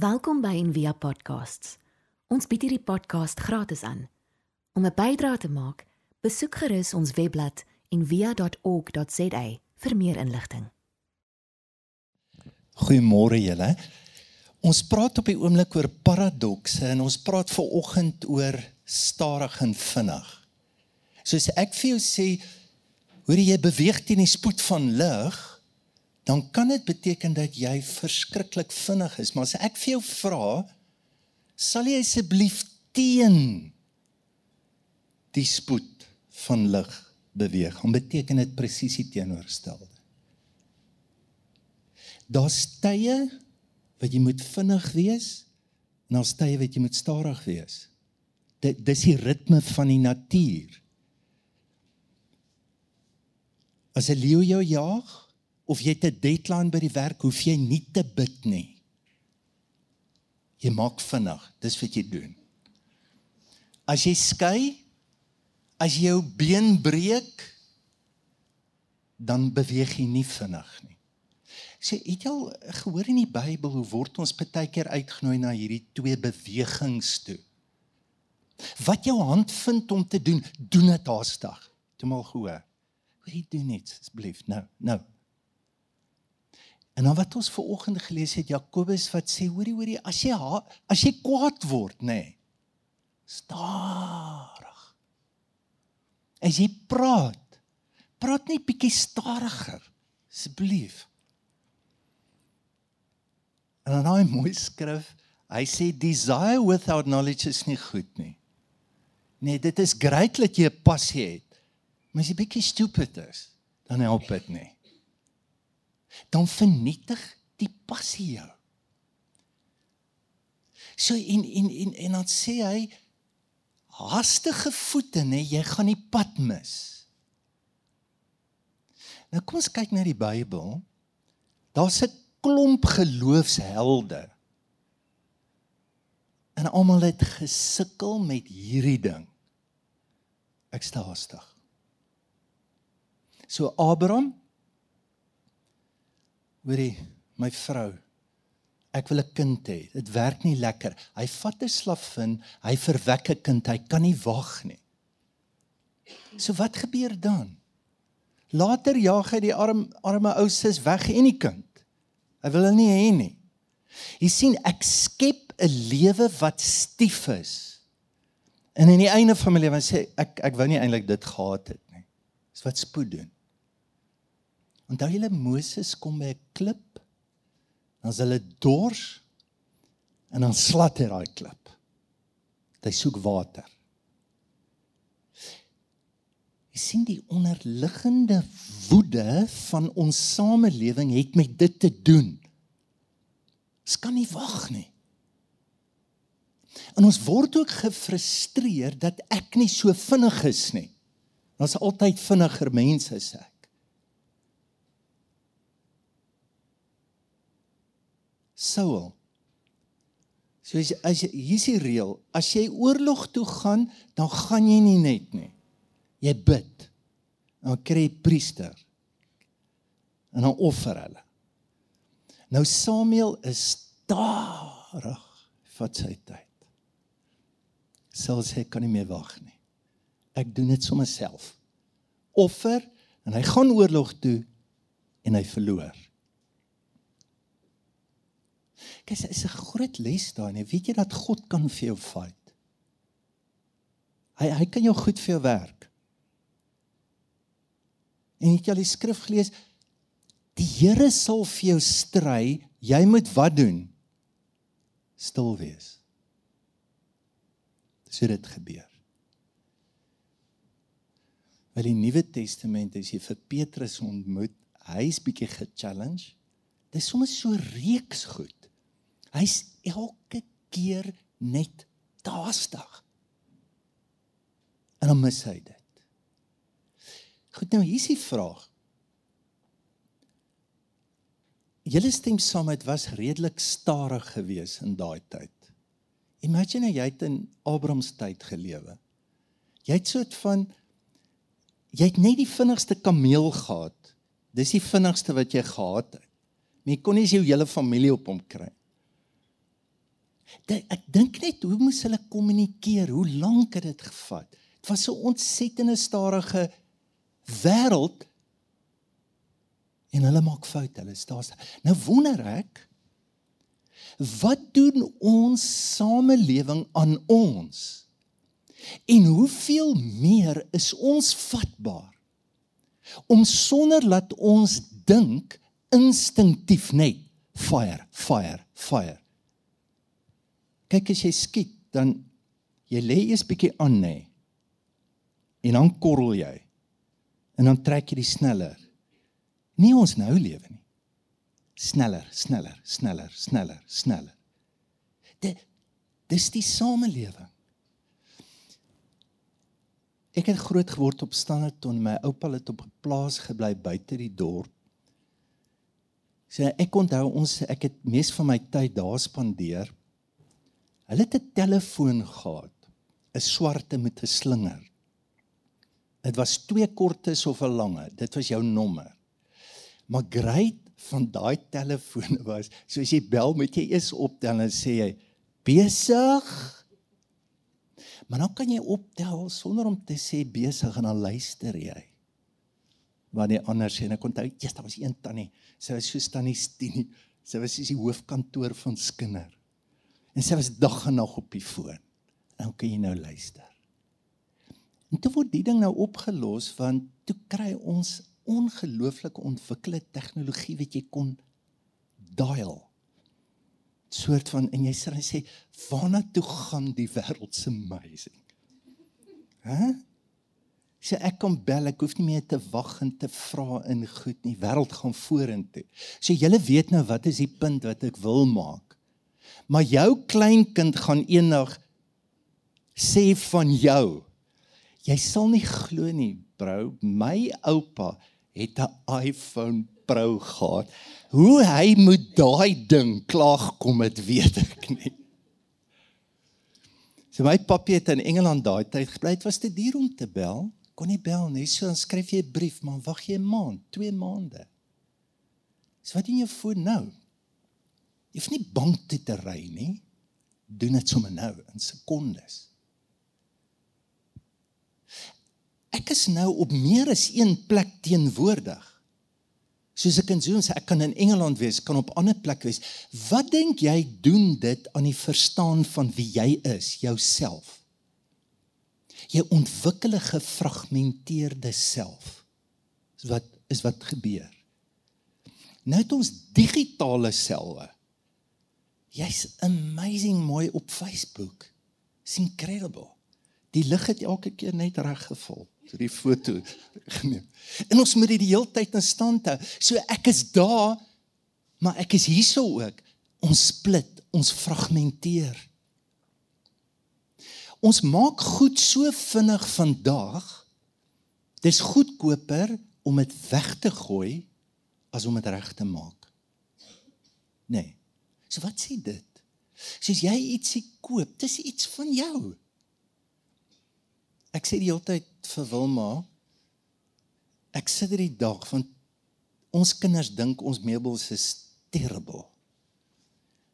Welkom by Envia Podcasts. Ons bied hierdie podcast gratis aan. Om 'n bydrae te maak, besoek gerus ons webblad en via.org.za vir meer inligting. Goeiemôre julle. Ons praat op die oomblik oor paradokse en ons praat ver oggend oor stadig en vinnig. Soos ek vir jou sê, hoor jy beweeg teen die spoed van lig, dan kan dit beteken dat jy verskriklik vinnig is, maar as ek vir jou vra, sal jy asseblief teen die spoed van lig beweeg. Om beteken dit presies die teenoorgestelde. Daar's tye wat jy moet vinnig wees en daar's tye wat jy moet stadig wees. Dit dis die ritme van die natuur. As 'n leeu jou jag of jy het 'n deadline by die werk, hoef jy nie te bid nie. Jy maak vinnig, dis wat jy doen. As jy skei, as jy jou been breek, dan beweeg jy nie vinnig nie. Sê, het jy al gehoor in die Bybel hoe word ons baie keer uitgenooi na hierdie twee bewegings toe? Wat jou hand vind om te doen, doen dit haastig. Toe mal gehoor. Hoe jy doen dit asseblief. Nou, nou. En dan wat ons ver oggend gelees het Jakobus wat sê hoorie hoorie as jy as jy kwaad word nê nee, stadig. As jy praat, praat net bietjie stadiger asseblief. En dan daai mooi skrif, hy sê desire without knowledge is nie goed nie. Nee, dit is great dat jy 'n passie het. Maar as jy bietjie stupid is, dan help dit nie. Dan vernietig die passie jou. So in in in en dan sê hy haastige voete nê, jy gaan die pad mis. Nou kom ons kyk na die Bybel. Daar's 'n klomp geloofshelde. En almal het gesukkel met hierdie ding. Ek sta haastig. So Abraham hoorie my vrou ek wil 'n kind hê. Dit werk nie lekker. Hy vat 'n slavin, hy verwek 'n kind, hy kan nie wag nie. So wat gebeur dan? Later jaag hy die arm arme ou sis weg en die kind. Hy wil hulle nie hê nie. Jy sien ek skep 'n lewe wat stief is. En in die einde van my lewe sê ek ek wou nie eintlik dit gehad het nie. Dis wat spoed doen. Onthou julle Moses kom by 'n klip. Dan is hulle dors en dan slat hy daai klip. Hy soek water. Jy sien die onderliggende woede van ons samelewing het met dit te doen. Ons kan nie wag nie. En ons word ook gefrustreer dat ek nie so vinnig is nie. Ons altyd vinniger mense sê ek. Saul. So as, as hier's die reël, as jy oorlog toe gaan, dan gaan jy nie net nie jy bid. Dan kry jy priester. En dan offer hulle. Nou Samuel is stadig vat sy tyd. Selfs hy kan nie meer wag nie. Ek doen dit sommer self. Offer en hy gaan oorlog toe en hy verloor. Kyk, is 'n groot les daar, nee. Weet jy dat God kan vir jou fight? Hy hy kan jou goed vir jou werk. En het jy al die skrif gelees? Die Here sal vir jou stry. Jy moet wat doen? Stil wees. Dis hoe dit gebeur. Wel die Nuwe Testament as jy vir Petrus ontmoet, hy's bietjie ge-challenge. Dis sommer so reeks goed. Hy's elke keer net daastig. En dan mis hy dit. Goed nou, hier's die vraag. Julle stem saam met was redelik stadig geweest in daai tyd. Imagine jy het in Abraham se tyd gelewe. Jy het soort van jy het net die vinnigste kameel gehad. Dis die vinnigste wat jy gehad het. Jy kon nie jou hele familie op hom kry. Ek dink net hoe moes hulle kommunikeer? Hoe lank het dit gevat? Dit was so ontsettende stadige wêreld en hulle maak foute. Hulle staan Nou wonder ek wat doen ons samelewing aan ons? En hoeveel meer is ons vatbaar om sonder dat ons dink instinktief net fire, fire, fire. Kyk as jy skiet, dan jy lê eers bietjie aan nê. En dan korrel jy. En dan trek jy die sneller. Nie ons nou lewe nie. Sneller, sneller, sneller, sneller, sneller. Dit dis die samelewing. Ek het groot geword op Standerton. My oupa het op 'n plaas gebly buite die dorp. Sê so, ek onthou ons ek het mees van my tyd daar spandeer. Hulle het 'n telefoon gehad, 'n swarte met 'n slinger. Dit was twee kortes of 'n lange. Dit was jou nommer. Maar great van daai telefoon was, soos jy bel met jy is op dan sê jy besig Maar dan kan jy optel sonder om te sê besig en dan luister jy. Wat die ander sê en ek onthou, "Jesus, daar was een tannie. Sy was so tannie Stini. Sy was die hoofkantoor van Skinner. En sy was dag en nag op die foon. Nou kan jy nou luister. En toe word die ding nou opgelos want toe kry ons ongelooflike ontwikkelde tegnologie wat jy kon dial soort van en jy sê waarna toe gaan die wêreld se amazing. Hæ? Sê ek kom bel, ek hoef nie meer te wag en te vra in goed nie. Wêreld gaan vorentoe. So julle weet nou wat is die punt wat ek wil maak. Maar jou kleinkind gaan eendag sê van jou. Jy sal nie glo nie, bro. My oupa het 'n iPhone Pro gehad. Hoe hy moet daai ding klaag kom het weet ek nie. So my papie het in Engeland daai tyd gebly. Dit was te duur om te bel. Kon nie bel nie. So dan skryf jy 'n brief, maar wag jy 'n maand, 2 maande. So wat doen jy voor nou? Jy hoef nie bank toe te ry nie. Doen dit sommer nou in sekondes. Ek is nou op meer as een plek teenwoordig. Soos ek in Zoom sê, ek kan in Engeland wees, kan op ander plek wees. Wat dink jy doen dit aan die verstaan van wie jy is, jouself? Jy ontwikkel 'n gefragmenteerde self. Dis wat is wat gebeur. Nou het ons digitale selwe. Jy's amazing mooi op Facebook. It's incredible. Die lig het elke keer net reg geval vir die foto geneem. En ons moet dit die hele tyd in stand hou. So ek is daar, maar ek is hierso ook. Ons split, ons fragmenteer. Ons maak goed so vinnig vandag. Dis goedkoper om dit weg te gooi as om dit reg te maak. Nee. So wat sê dit? Soos jy ietsie koop, dis iets van jou. Ek sê die hele tyd vir Wilma ek sit hierdie dag van ons kinders dink ons meubels is terrible.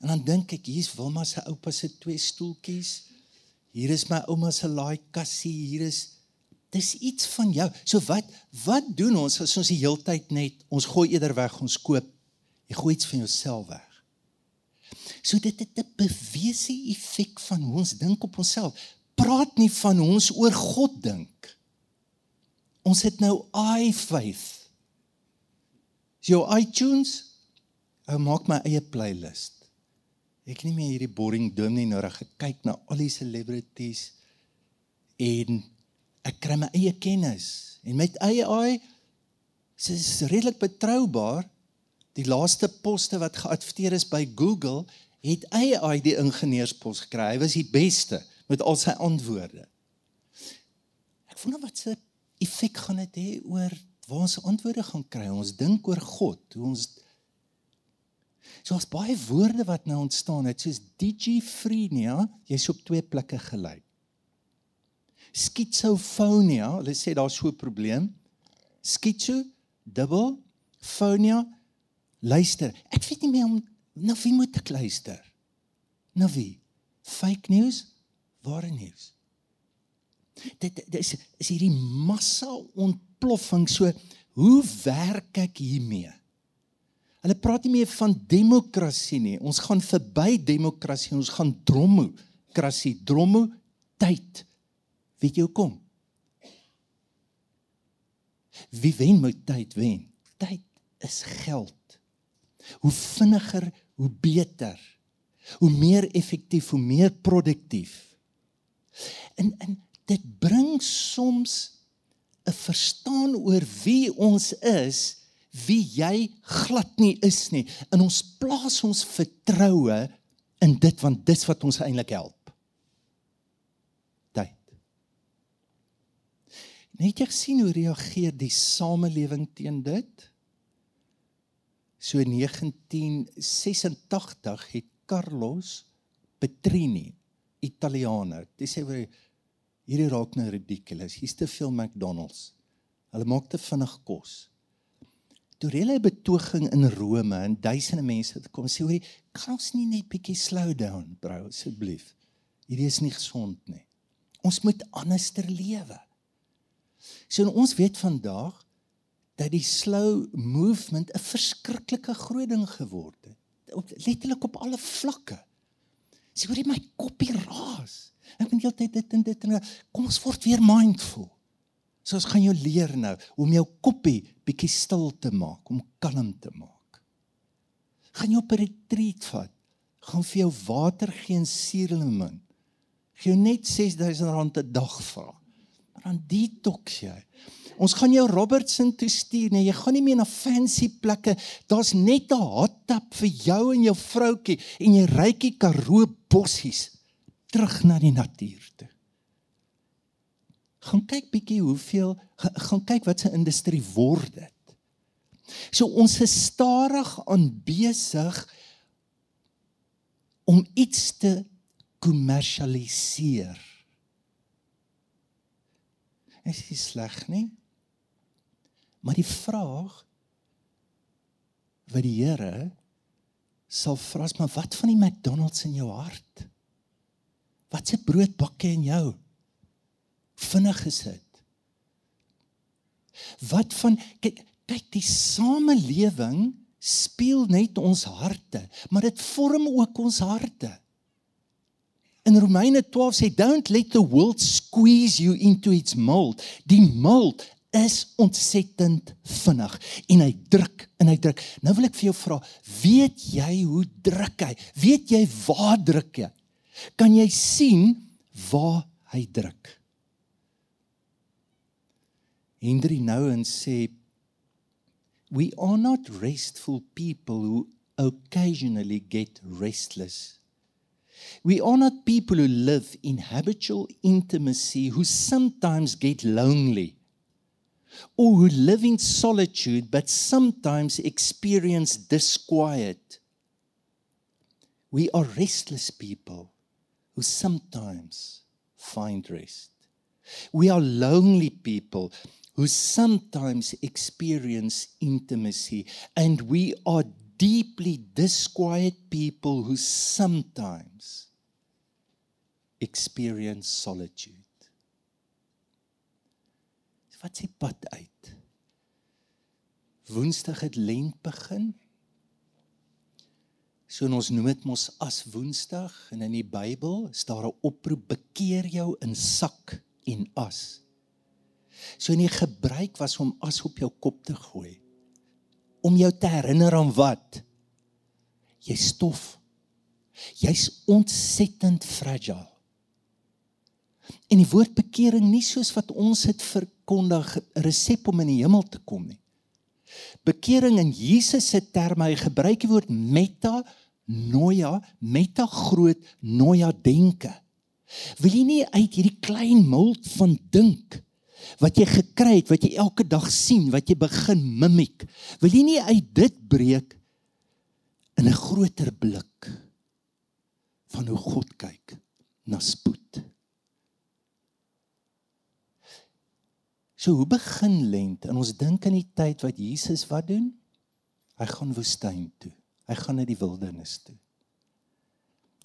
En dan dink ek hier's Wilma se oupa se twee stoeltjies. Hier is my ouma se laai kassie, hier is dis iets van jou. So wat wat doen ons as ons die hele tyd net ons gooi eerder weg, ons koop. Jy gooi iets van jouself weg. So dit het 'n bewese effek van hoe ons dink op onsself praat nie van ons oor God dink. Ons het nou iFaith. Jou iTunes, ou maak my eie playlist. Ek nie meer hierdie boring ding nie nodig gekyk na al die celebrities en ek kry my eie kennis en met AI is redelik betroubaar. Die laaste poste wat geadverteer is by Google het AI die ingenieurspos gekry. Hy was die beste met al sy antwoorde. Ek wonder wat se effek gaan dit hê oor waar ons antwoorde gaan kry. Ons dink oor God, hoe ons So as baie woorde wat nou ontstaan het, soos digifrenia, jy's op twee plekke gelyk. Schizofonia, hulle sê daar's so 'n probleem. Schizo, dubbel, fonia, luister. Ek weet nie meer om na wie moet ek luister? Na wie? Fake news, ware nuus. Dit dit is is hierdie massa ontploffing so hoe werk ek hiermee? Hulle praat nie meer van demokrasie nie. Ons gaan verby demokrasie, ons gaan dromokrasie, dromo tyd. Weet jy hoekom? Wie wen met tyd wen? Tyd is geld. Hoe vinniger, hoe beter. Hoe meer effektief, hoe meer produktief. En en dit bring soms 'n verstaan oor wie ons is, wie jy glad nie is nie. En ons plaas ons vertroue in dit want dis wat ons eintlik help. Tyd. Net jy sien hoe reageer die samelewing teen dit? So 1986 het Carlos Petrini, Italianer, dis sê hy hierdie raak nou ridiculous. Hier's te veel McDonald's. Hulle maak te vinnig kos. Toe hulle 'n betoging in Rome en duisende mense het kom sê hoorie, kan ons nie net bietjie slow down, bro, asseblief. Hierdie is nie gesond nie. Ons moet anderster lewe. So ons weet vandag dat die slow movement 'n verskriklike groot ding geword het. Op letterlik op alle vlakke. Sê hoorie my koppie raas. Ek moet heeltyd dit en dit en kom ons word weer mindful. So ons gaan jou leer nou om jou koppie bietjie stil te maak, om kalm te maak. Gaan jou op 'n retreat vat. Gaan vir jou water gee en suurlemoen. Gee jou net R6000 'n dag vra. Maar dan detox jy. Ons gaan jou Robertson toe stuur, nee, jy gaan nie meer na fancy plekke. Daar's net 'n hot tub vir jou en jou vroutjie en jy rykie Karoo bossies terug na die natuur toe. Gaan kyk bietjie hoeveel gaan kyk wat se industrie word dit. So ons is stadig aan besig om iets te kommersialiseer. Is dit sleg nie? Maar die vraag wat die Here sal vra, maar wat van die McDonald's in jou hart? Wat se brood bak jy in jou? Vinnig gesit. Wat van kyk kyk die samelewing speel net ons harte, maar dit vorm ook ons harte. In Romeine 12 sê don't let the world squeeze you into its mold. Die mold is ontsettend vinnig en hy druk en hy druk. Nou wil ek vir jou vra, weet jy hoe druk hy? Weet jy waar druk hy? kan jy sien waar hy druk. Hendrie Nouwen sê we are not restful people who occasionally get restless. We are not people who live in habitual intimacy who sometimes get lonely or who live in solitude but sometimes experience disquiet. We are restless people who sometimes find rest. We are lonely people who sometimes experience intimacy, and we are deeply disquiet people who sometimes experience solitude. Wat s'ie pad uit? Woensdag het lent begin. So ons noem dit mos as Woensdag en in die Bybel is daar 'n oproep bekeer jou in sak en as. So in die gebruik was om as op jou kop te gooi om jou te herinner aan wat jy stof. Jy's ontsettend fragile. En die woord bekering nie soos wat ons dit verkondig 'n resep om in die hemel te kom nie. Bekering in Jesus se terme, hy gebruik die woord meta noia, meta groot noia denke. Wil jy nie uit hierdie klein muld van dink wat jy gekry het, wat jy elke dag sien, wat jy begin mimiek. Wil jy nie uit dit breek in 'n groter blik van hoe God kyk na spoed? So hoe begin lent? En ons dink aan die tyd wat Jesus wat doen? Hy gaan woestyn toe. Hy gaan na die wildernis toe.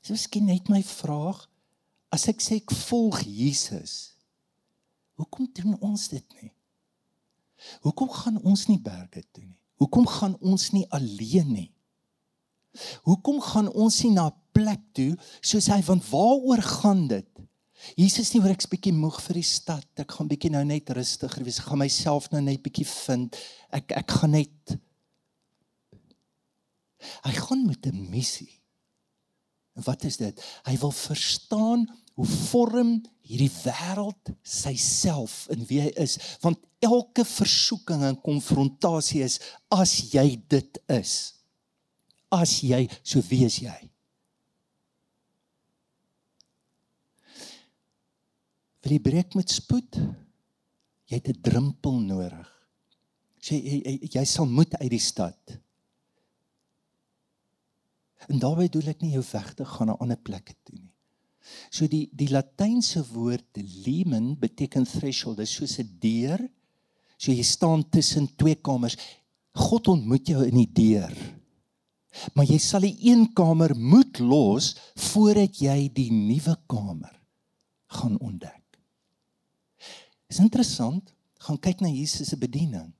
Dis miskien net my vraag. As ek sê ek volg Jesus, hoekom doen ons dit nie? Hoekom gaan ons nie berge toe nie? Hoekom gaan ons nie alleen nie? Hoekom gaan ons nie na 'n plek toe soos hy want waaroor gaan dit? Jesus nie oor ek's bietjie moeg vir die stad. Ek gaan bietjie nou net rustiger wees. Ek gaan myself nou net bietjie vind. Ek ek gaan net Hy gaan met 'n missie. En wat is dit? Hy wil verstaan hoe vorm hierdie wêreld sy self in wie hy is, want elke versoeking en konfrontasie is as jy dit is. As jy so wees jy. Wil jy breek met spoed? Jy het 'n drempel nodig. Sê jy, jy, jy sal moet uit die stad. En daarbey doel ek nie jou weg te gaan na ander plekke toe nie. So die die latynse woord limen beteken threshold, dit is soos 'n deur. So jy staan tussen twee kamers. God ontmoet jou in die deur. Maar jy sal die een kamer moet los voordat jy die nuwe kamer gaan ontdek. Is interessant, gaan kyk na Jesus se bediening.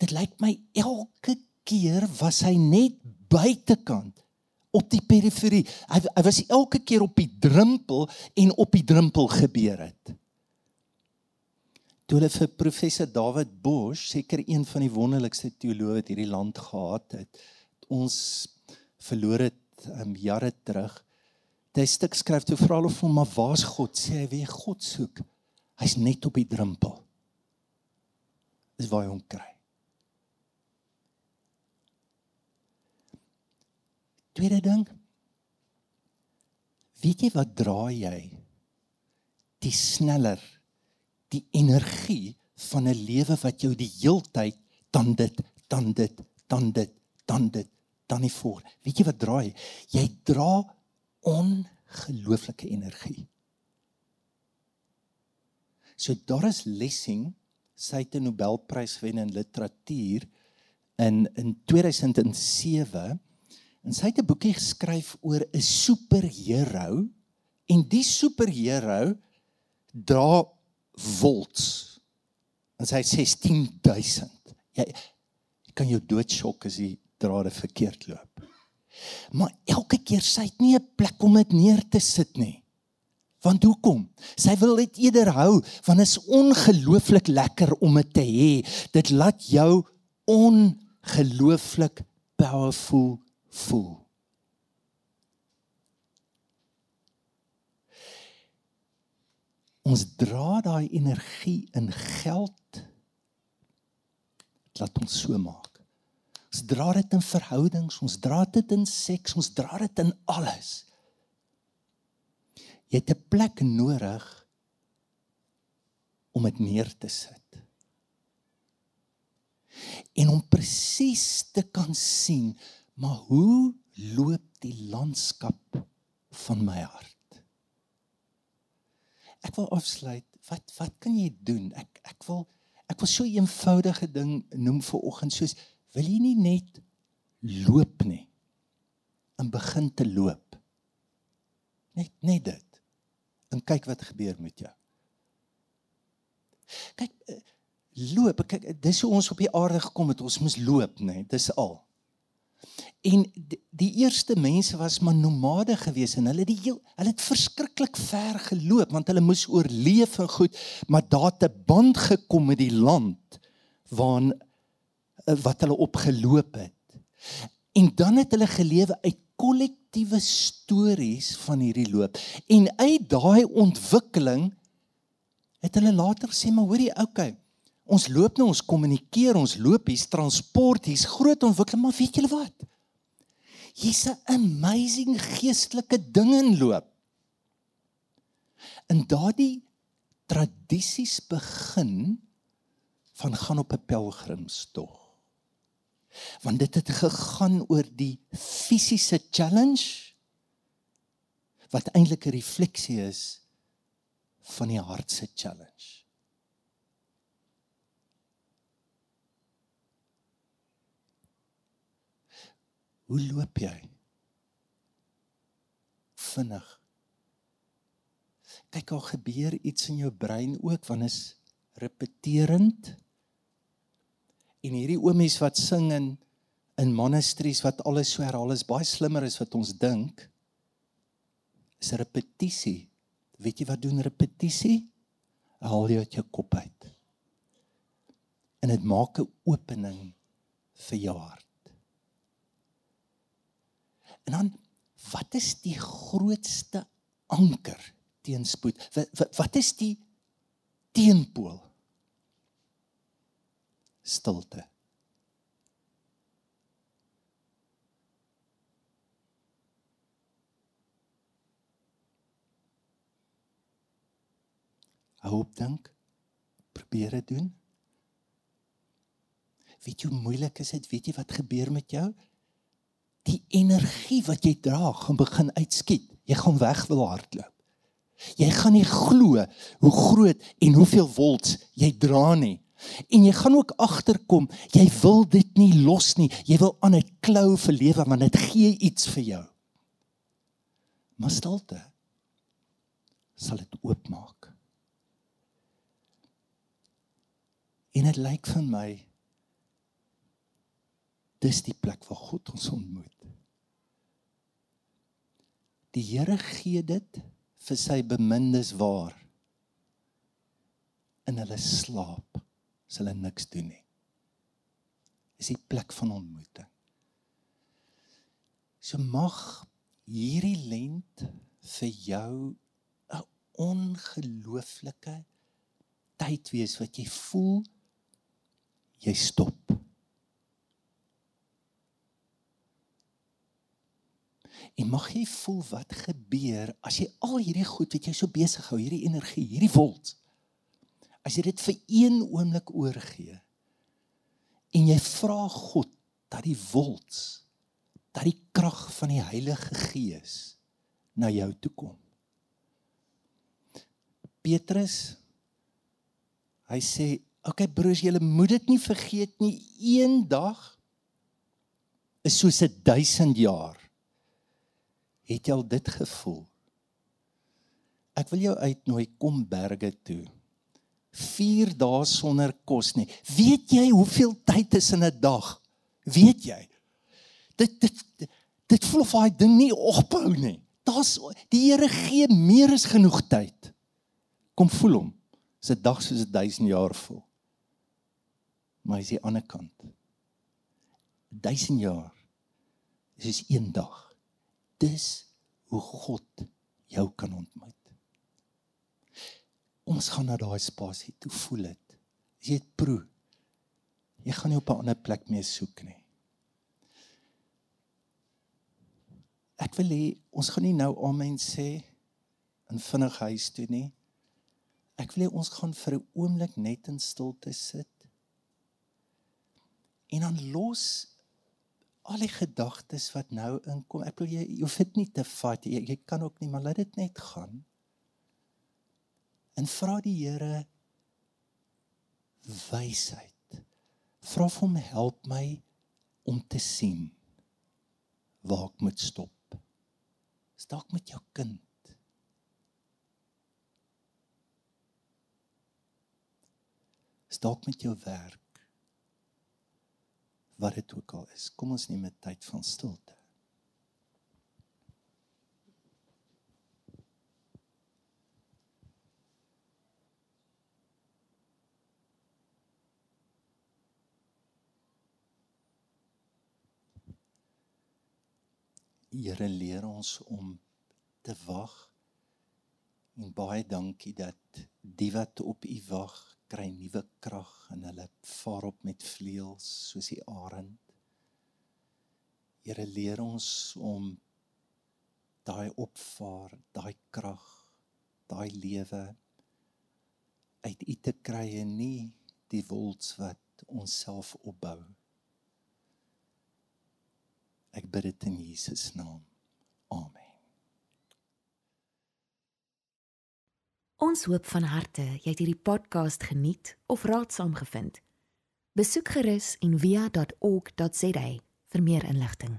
Dit lyk my elke keer was hy net buitekant op die periferie. Hy hy was elke keer op die drempel en op die drempel gebeur het. Toe hulle vir professor David Bosch, seker een van die wonderlikste teoloë wat hierdie land gehad het, ons verloor het um, jare terug. Hy stuk skryf toe vra hulle hom maar waar's God? Sê hy wie God soek. Hy's net op die drempel. Dis waar hy hom kry. Tweede ding. Weet jy wat dra jy? Die sneller die energie van 'n lewe wat jou die heeltyd dan dit, dan dit, dan dit, dan dit, dan nie voor. Weet jy wat dra jy? Jy dra ongelooflike energie. So Doris Lessing, sy het 'n Nobelprys gewen in literatuur in in 2007 En sy het 'n boekie geskryf oor 'n superheld en die superheld dra volts. En sy sê 16000. Jy, jy kan jou doodskok as jy drade verkeerd loop. Maar elke keer sy het nie 'n plek om dit neer te sit nie. Want hoekom? Sy wil dit eerder hou want is ongelooflik lekker om dit te hê. Dit laat jou ongelooflik powerful voel. Ons dra daai energie in geld laat ons so maak. Ons dra dit in verhoudings, ons dra dit in seks, ons dra dit in alles. Jy het 'n plek nodig om dit neer te sit. En om presies te kan sien Maar hoe loop die landskap van my hart? Ek wil afsluit. Wat wat kan jy doen? Ek ek wil ek wil so 'n eenvoudige ding noem vir oggend soos wil jy nie net loop nie. En begin te loop. Net net dit. En kyk wat gebeur met jou. Kyk eh, loop, kyk dis hoe ons op die aarde gekom het. Ons moet loop, nê? Dis al. En die, eerste mense was maar nomade gewees en hulle die heel, hulle het verskriklik ver geloop want hulle moes oorleef en goed, maar daar te band gekom met die land waarin eh, wat hulle opgeloop het. En dan het hulle gelewe uit kollektiewe stories van hierdie loop. En uit daai ontwikkeling het hulle later sê maar hoorie, okay. Ons loop nou, ons kommunikeer, ons loop, hier's transport, hier's groot ontwikkeling, maar weet julle wat? hier's 'n amazing geestelike ding in loop. En daardie tradisies begin van gaan op 'n pelgrimstog. Want dit het gegaan oor die fisiese challenge wat eintlik 'n refleksie is van die hart se challenge. Hoe loop jy? vinnig. Kyk, al gebeur iets in jou brein ook wanneer is repeterend. En hierdie oomies wat sing in in monasteries wat alles so herhaal is baie slimmer as wat ons dink. Is repetisie. Weet jy wat doen repetisie? Haal jy uit jou kop uit. En dit maak 'n opening vir jou hart. En dan wat is die grootste anker teen spoed? Wat, wat, wat is die teenpool? Stilte. Hou op dink. Probeer dit doen. Weet jy hoe moeilik is dit? Weet jy wat gebeur met jou? Die energie wat jy dra gaan begin uitskiet. Jy gaan weg wil hardloop. Jy gaan nie glo hoe groot en hoeveel volts jy dra nie. En jy gaan ook agterkom, jy wil dit nie los nie. Jy wil aan 'n klou verlewe want dit gee iets vir jou. Maar stilte sal dit oopmaak. En dit lyk vir my dis die plek waar God ons ontmoet. Die Here gee dit vir sy bemindes waar in hulle slaap as hulle niks doen nie. Is die plek van ontmoeting. So mag hierdie lent vir jou 'n ongelooflike tyd wees wat jy voel jy stop. En mag jy voel wat gebeur as jy al hierdie goed wat jy so besig hou, hierdie energie, hierdie volt. As jy dit vir een oomblik oorgee en jy vra God dat die volt, dat die krag van die Heilige Gees na jou toe kom. Petrus hy sê Okay broers, julle moet dit nie vergeet nie. Een dag is soos 'n 1000 jaar. Het jy al dit gevoel? Ek wil jou uitnooi kom berge toe. 4 dae sonder kos nie. Weet jy hoeveel tyd is in 'n dag? Weet jy? Dit dit dit voel of daai ding nie ophou nie. Daar's die Here gee meer as genoeg tyd. Kom voel hom. Dis 'n dag soos 'n 1000 jaar voel maar is die ander kant. 1000 jaar is een dag. Dis hoe God jou kan ontmoet. Ons gaan na daai spasie toe voel dit. Jy dit proe, jy gaan nie op 'n ander plek meer soek nie. Ek wil hê ons gaan nie nou amen sê in vinnig huis toe nie. Ek wil hê ons gaan vir 'n oomblik net in stilte sit en dan los al die gedagtes wat nou inkom. Ek wil jy jy hoef dit nie te vat. Jy, jy kan ook nie, maar laat dit net gaan. En vra die Here wysheid. Vra vir hom help my om te sien waar ek moet stop. Stak met jou kind. Stak met jou werk wat dit ook al is. Kom ons neem 'n tyd van stilte. Here leer ons om te wag. En baie dankie dat die wat op U wag kry nuwe krag en hulle vaar op met vleuels soos die arend. Here leer ons om daai opvaar, daai krag, daai lewe uit U te kry en nie die wolks wat ons self opbou. Ek bid dit in Jesus naam. Amen. Ons hoop van harte jy het hierdie podcast geniet of raadsaam gevind. Besoek gerus en via.ok.za vir meer inligting.